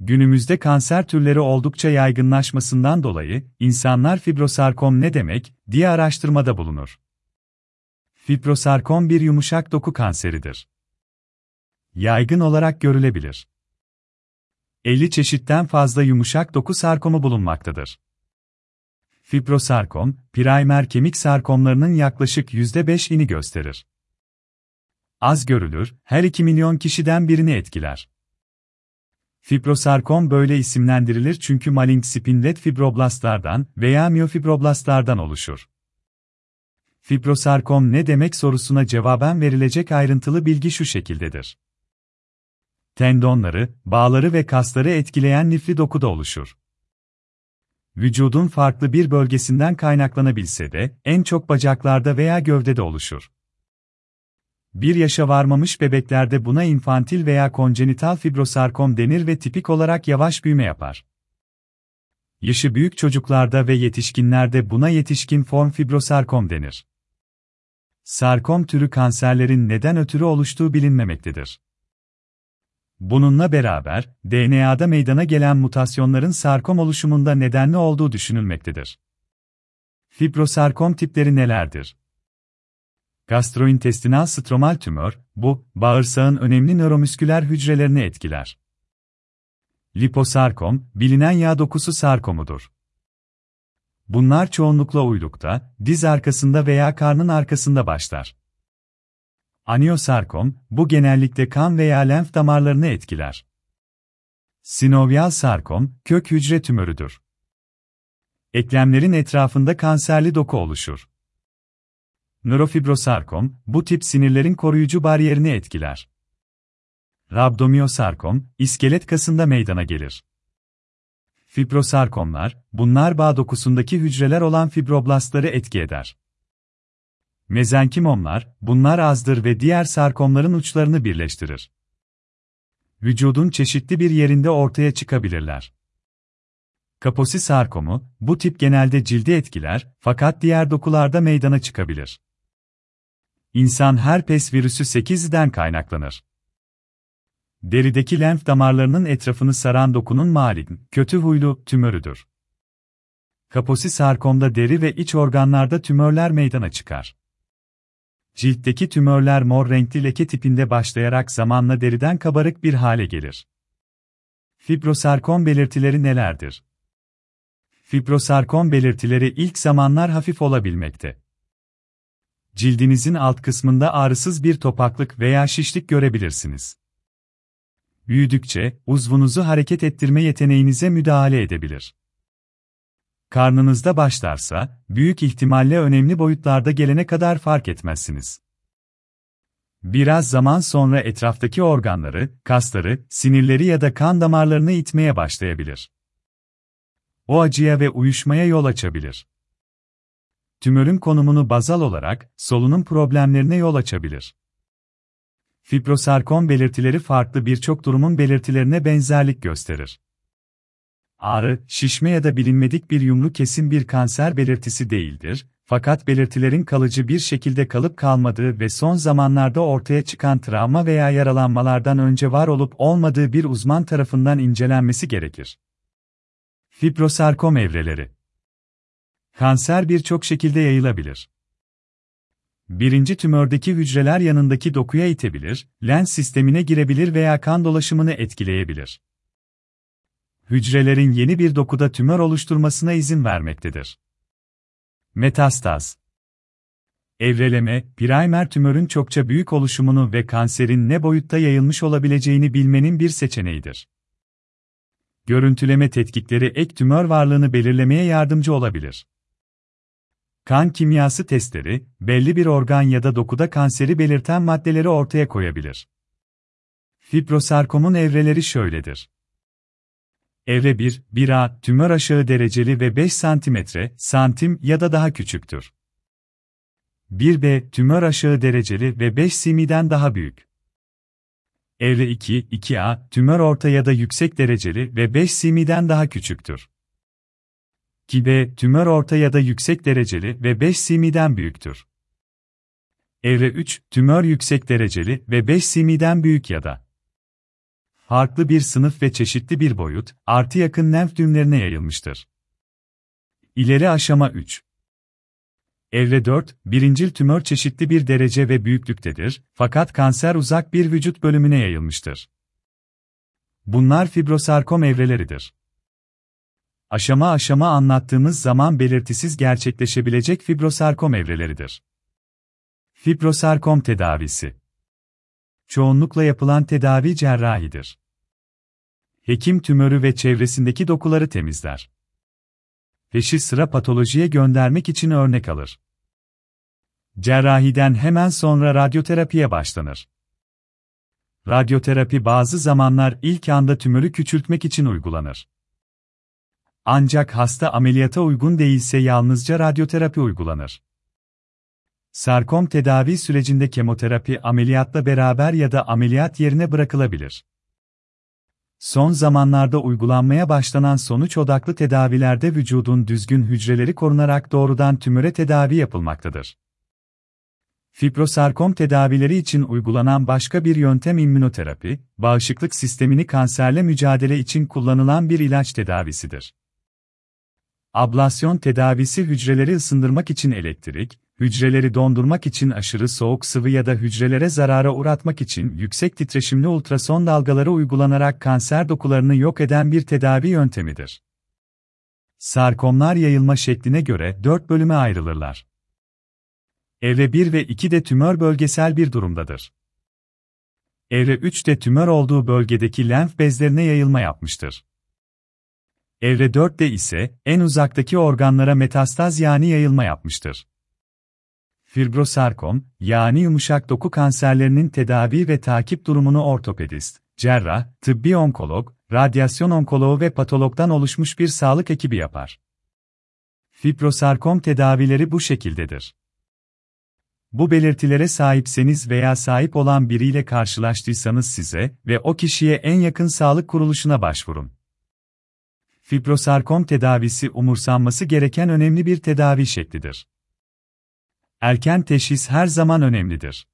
Günümüzde kanser türleri oldukça yaygınlaşmasından dolayı, insanlar fibrosarkom ne demek, diye araştırmada bulunur. Fibrosarkom bir yumuşak doku kanseridir. Yaygın olarak görülebilir. 50 çeşitten fazla yumuşak doku sarkomu bulunmaktadır. Fibrosarkom, primer kemik sarkomlarının yaklaşık %5'ini gösterir. Az görülür, her 2 milyon kişiden birini etkiler. Fibrosarkom böyle isimlendirilir çünkü malign spinlet fibroblastlardan veya miyofibroblastlardan oluşur. Fibrosarkom ne demek sorusuna cevaben verilecek ayrıntılı bilgi şu şekildedir. Tendonları, bağları ve kasları etkileyen lifli dokuda oluşur. Vücudun farklı bir bölgesinden kaynaklanabilse de, en çok bacaklarda veya gövdede oluşur. Bir yaşa varmamış bebeklerde buna infantil veya konjenital fibrosarkom denir ve tipik olarak yavaş büyüme yapar. Yaşı büyük çocuklarda ve yetişkinlerde buna yetişkin form fibrosarkom denir. Sarkom türü kanserlerin neden ötürü oluştuğu bilinmemektedir. Bununla beraber, DNA'da meydana gelen mutasyonların sarkom oluşumunda nedenli olduğu düşünülmektedir. Fibrosarkom tipleri nelerdir? Gastrointestinal stromal tümör, bu, bağırsağın önemli nöromüsküler hücrelerini etkiler. Liposarkom, bilinen yağ dokusu sarkomudur. Bunlar çoğunlukla uylukta, diz arkasında veya karnın arkasında başlar. Aniosarkom, bu genellikle kan veya lenf damarlarını etkiler. Sinovyal sarkom, kök hücre tümörüdür. Eklemlerin etrafında kanserli doku oluşur. Nörofibrosarkom, bu tip sinirlerin koruyucu bariyerini etkiler. Rabdomyosarkom, iskelet kasında meydana gelir. Fibrosarkomlar, bunlar bağ dokusundaki hücreler olan fibroblastları etki eder. Mezenkimomlar, bunlar azdır ve diğer sarkomların uçlarını birleştirir. Vücudun çeşitli bir yerinde ortaya çıkabilirler. Kaposi sarkomu, bu tip genelde cildi etkiler, fakat diğer dokularda meydana çıkabilir. İnsan herpes virüsü 8'den kaynaklanır. Derideki lenf damarlarının etrafını saran dokunun malign, kötü huylu, tümörüdür. Kaposi sarkomda deri ve iç organlarda tümörler meydana çıkar. Ciltteki tümörler mor renkli leke tipinde başlayarak zamanla deriden kabarık bir hale gelir. Fibrosarkom belirtileri nelerdir? Fibrosarkom belirtileri ilk zamanlar hafif olabilmekte. Cildinizin alt kısmında ağrısız bir topaklık veya şişlik görebilirsiniz. Büyüdükçe, uzvunuzu hareket ettirme yeteneğinize müdahale edebilir. Karnınızda başlarsa, büyük ihtimalle önemli boyutlarda gelene kadar fark etmezsiniz. Biraz zaman sonra etraftaki organları, kasları, sinirleri ya da kan damarlarını itmeye başlayabilir. O acıya ve uyuşmaya yol açabilir. Tümörün konumunu bazal olarak, solunum problemlerine yol açabilir. Fibrosarkom belirtileri farklı birçok durumun belirtilerine benzerlik gösterir. Ağrı, şişme ya da bilinmedik bir yumru kesin bir kanser belirtisi değildir, fakat belirtilerin kalıcı bir şekilde kalıp kalmadığı ve son zamanlarda ortaya çıkan travma veya yaralanmalardan önce var olup olmadığı bir uzman tarafından incelenmesi gerekir. Fibrosarkom evreleri Kanser birçok şekilde yayılabilir. Birinci tümördeki hücreler yanındaki dokuya itebilir, lens sistemine girebilir veya kan dolaşımını etkileyebilir. Hücrelerin yeni bir dokuda tümör oluşturmasına izin vermektedir. Metastaz Evreleme, primer tümörün çokça büyük oluşumunu ve kanserin ne boyutta yayılmış olabileceğini bilmenin bir seçeneğidir. Görüntüleme tetkikleri ek tümör varlığını belirlemeye yardımcı olabilir. Kan kimyası testleri, belli bir organ ya da dokuda kanseri belirten maddeleri ortaya koyabilir. Fibrosarkomun evreleri şöyledir. Evre 1, 1A, tümör aşağı dereceli ve 5 cm, santim ya da daha küçüktür. 1B, tümör aşağı dereceli ve 5 cm'den daha büyük. Evre 2, 2A, tümör orta ya da yüksek dereceli ve 5 cm'den daha küçüktür. 2B, tümör orta ya da yüksek dereceli ve 5 cm'den büyüktür. Evre 3, tümör yüksek dereceli ve 5 cm'den büyük ya da farklı bir sınıf ve çeşitli bir boyut, artı yakın lenf düğümlerine yayılmıştır. İleri aşama 3 Evre 4, birincil tümör çeşitli bir derece ve büyüklüktedir, fakat kanser uzak bir vücut bölümüne yayılmıştır. Bunlar fibrosarkom evreleridir. Aşama aşama anlattığımız zaman belirtisiz gerçekleşebilecek fibrosarkom evreleridir. Fibrosarkom tedavisi Çoğunlukla yapılan tedavi cerrahidir. Hekim tümörü ve çevresindeki dokuları temizler. Peşi sıra patolojiye göndermek için örnek alır. Cerrahiden hemen sonra radyoterapiye başlanır. Radyoterapi bazı zamanlar ilk anda tümörü küçültmek için uygulanır. Ancak hasta ameliyata uygun değilse yalnızca radyoterapi uygulanır. Sarkom tedavi sürecinde kemoterapi ameliyatla beraber ya da ameliyat yerine bırakılabilir. Son zamanlarda uygulanmaya başlanan sonuç odaklı tedavilerde vücudun düzgün hücreleri korunarak doğrudan tümöre tedavi yapılmaktadır. Fibrosarkom tedavileri için uygulanan başka bir yöntem immünoterapi, bağışıklık sistemini kanserle mücadele için kullanılan bir ilaç tedavisidir. Ablasyon tedavisi hücreleri ısındırmak için elektrik, hücreleri dondurmak için aşırı soğuk sıvı ya da hücrelere zarara uğratmak için yüksek titreşimli ultrason dalgaları uygulanarak kanser dokularını yok eden bir tedavi yöntemidir. Sarkomlar yayılma şekline göre dört bölüme ayrılırlar. Evre 1 ve 2 de tümör bölgesel bir durumdadır. Evre 3 de tümör olduğu bölgedeki lenf bezlerine yayılma yapmıştır. Evre 4'te ise en uzaktaki organlara metastaz yani yayılma yapmıştır. Fibrosarkom, yani yumuşak doku kanserlerinin tedavi ve takip durumunu ortopedist, cerrah, tıbbi onkolog, radyasyon onkoloğu ve patologdan oluşmuş bir sağlık ekibi yapar. Fibrosarkom tedavileri bu şekildedir. Bu belirtilere sahipseniz veya sahip olan biriyle karşılaştıysanız size ve o kişiye en yakın sağlık kuruluşuna başvurun. Fibrosarkom tedavisi umursanması gereken önemli bir tedavi şeklidir. Erken teşhis her zaman önemlidir.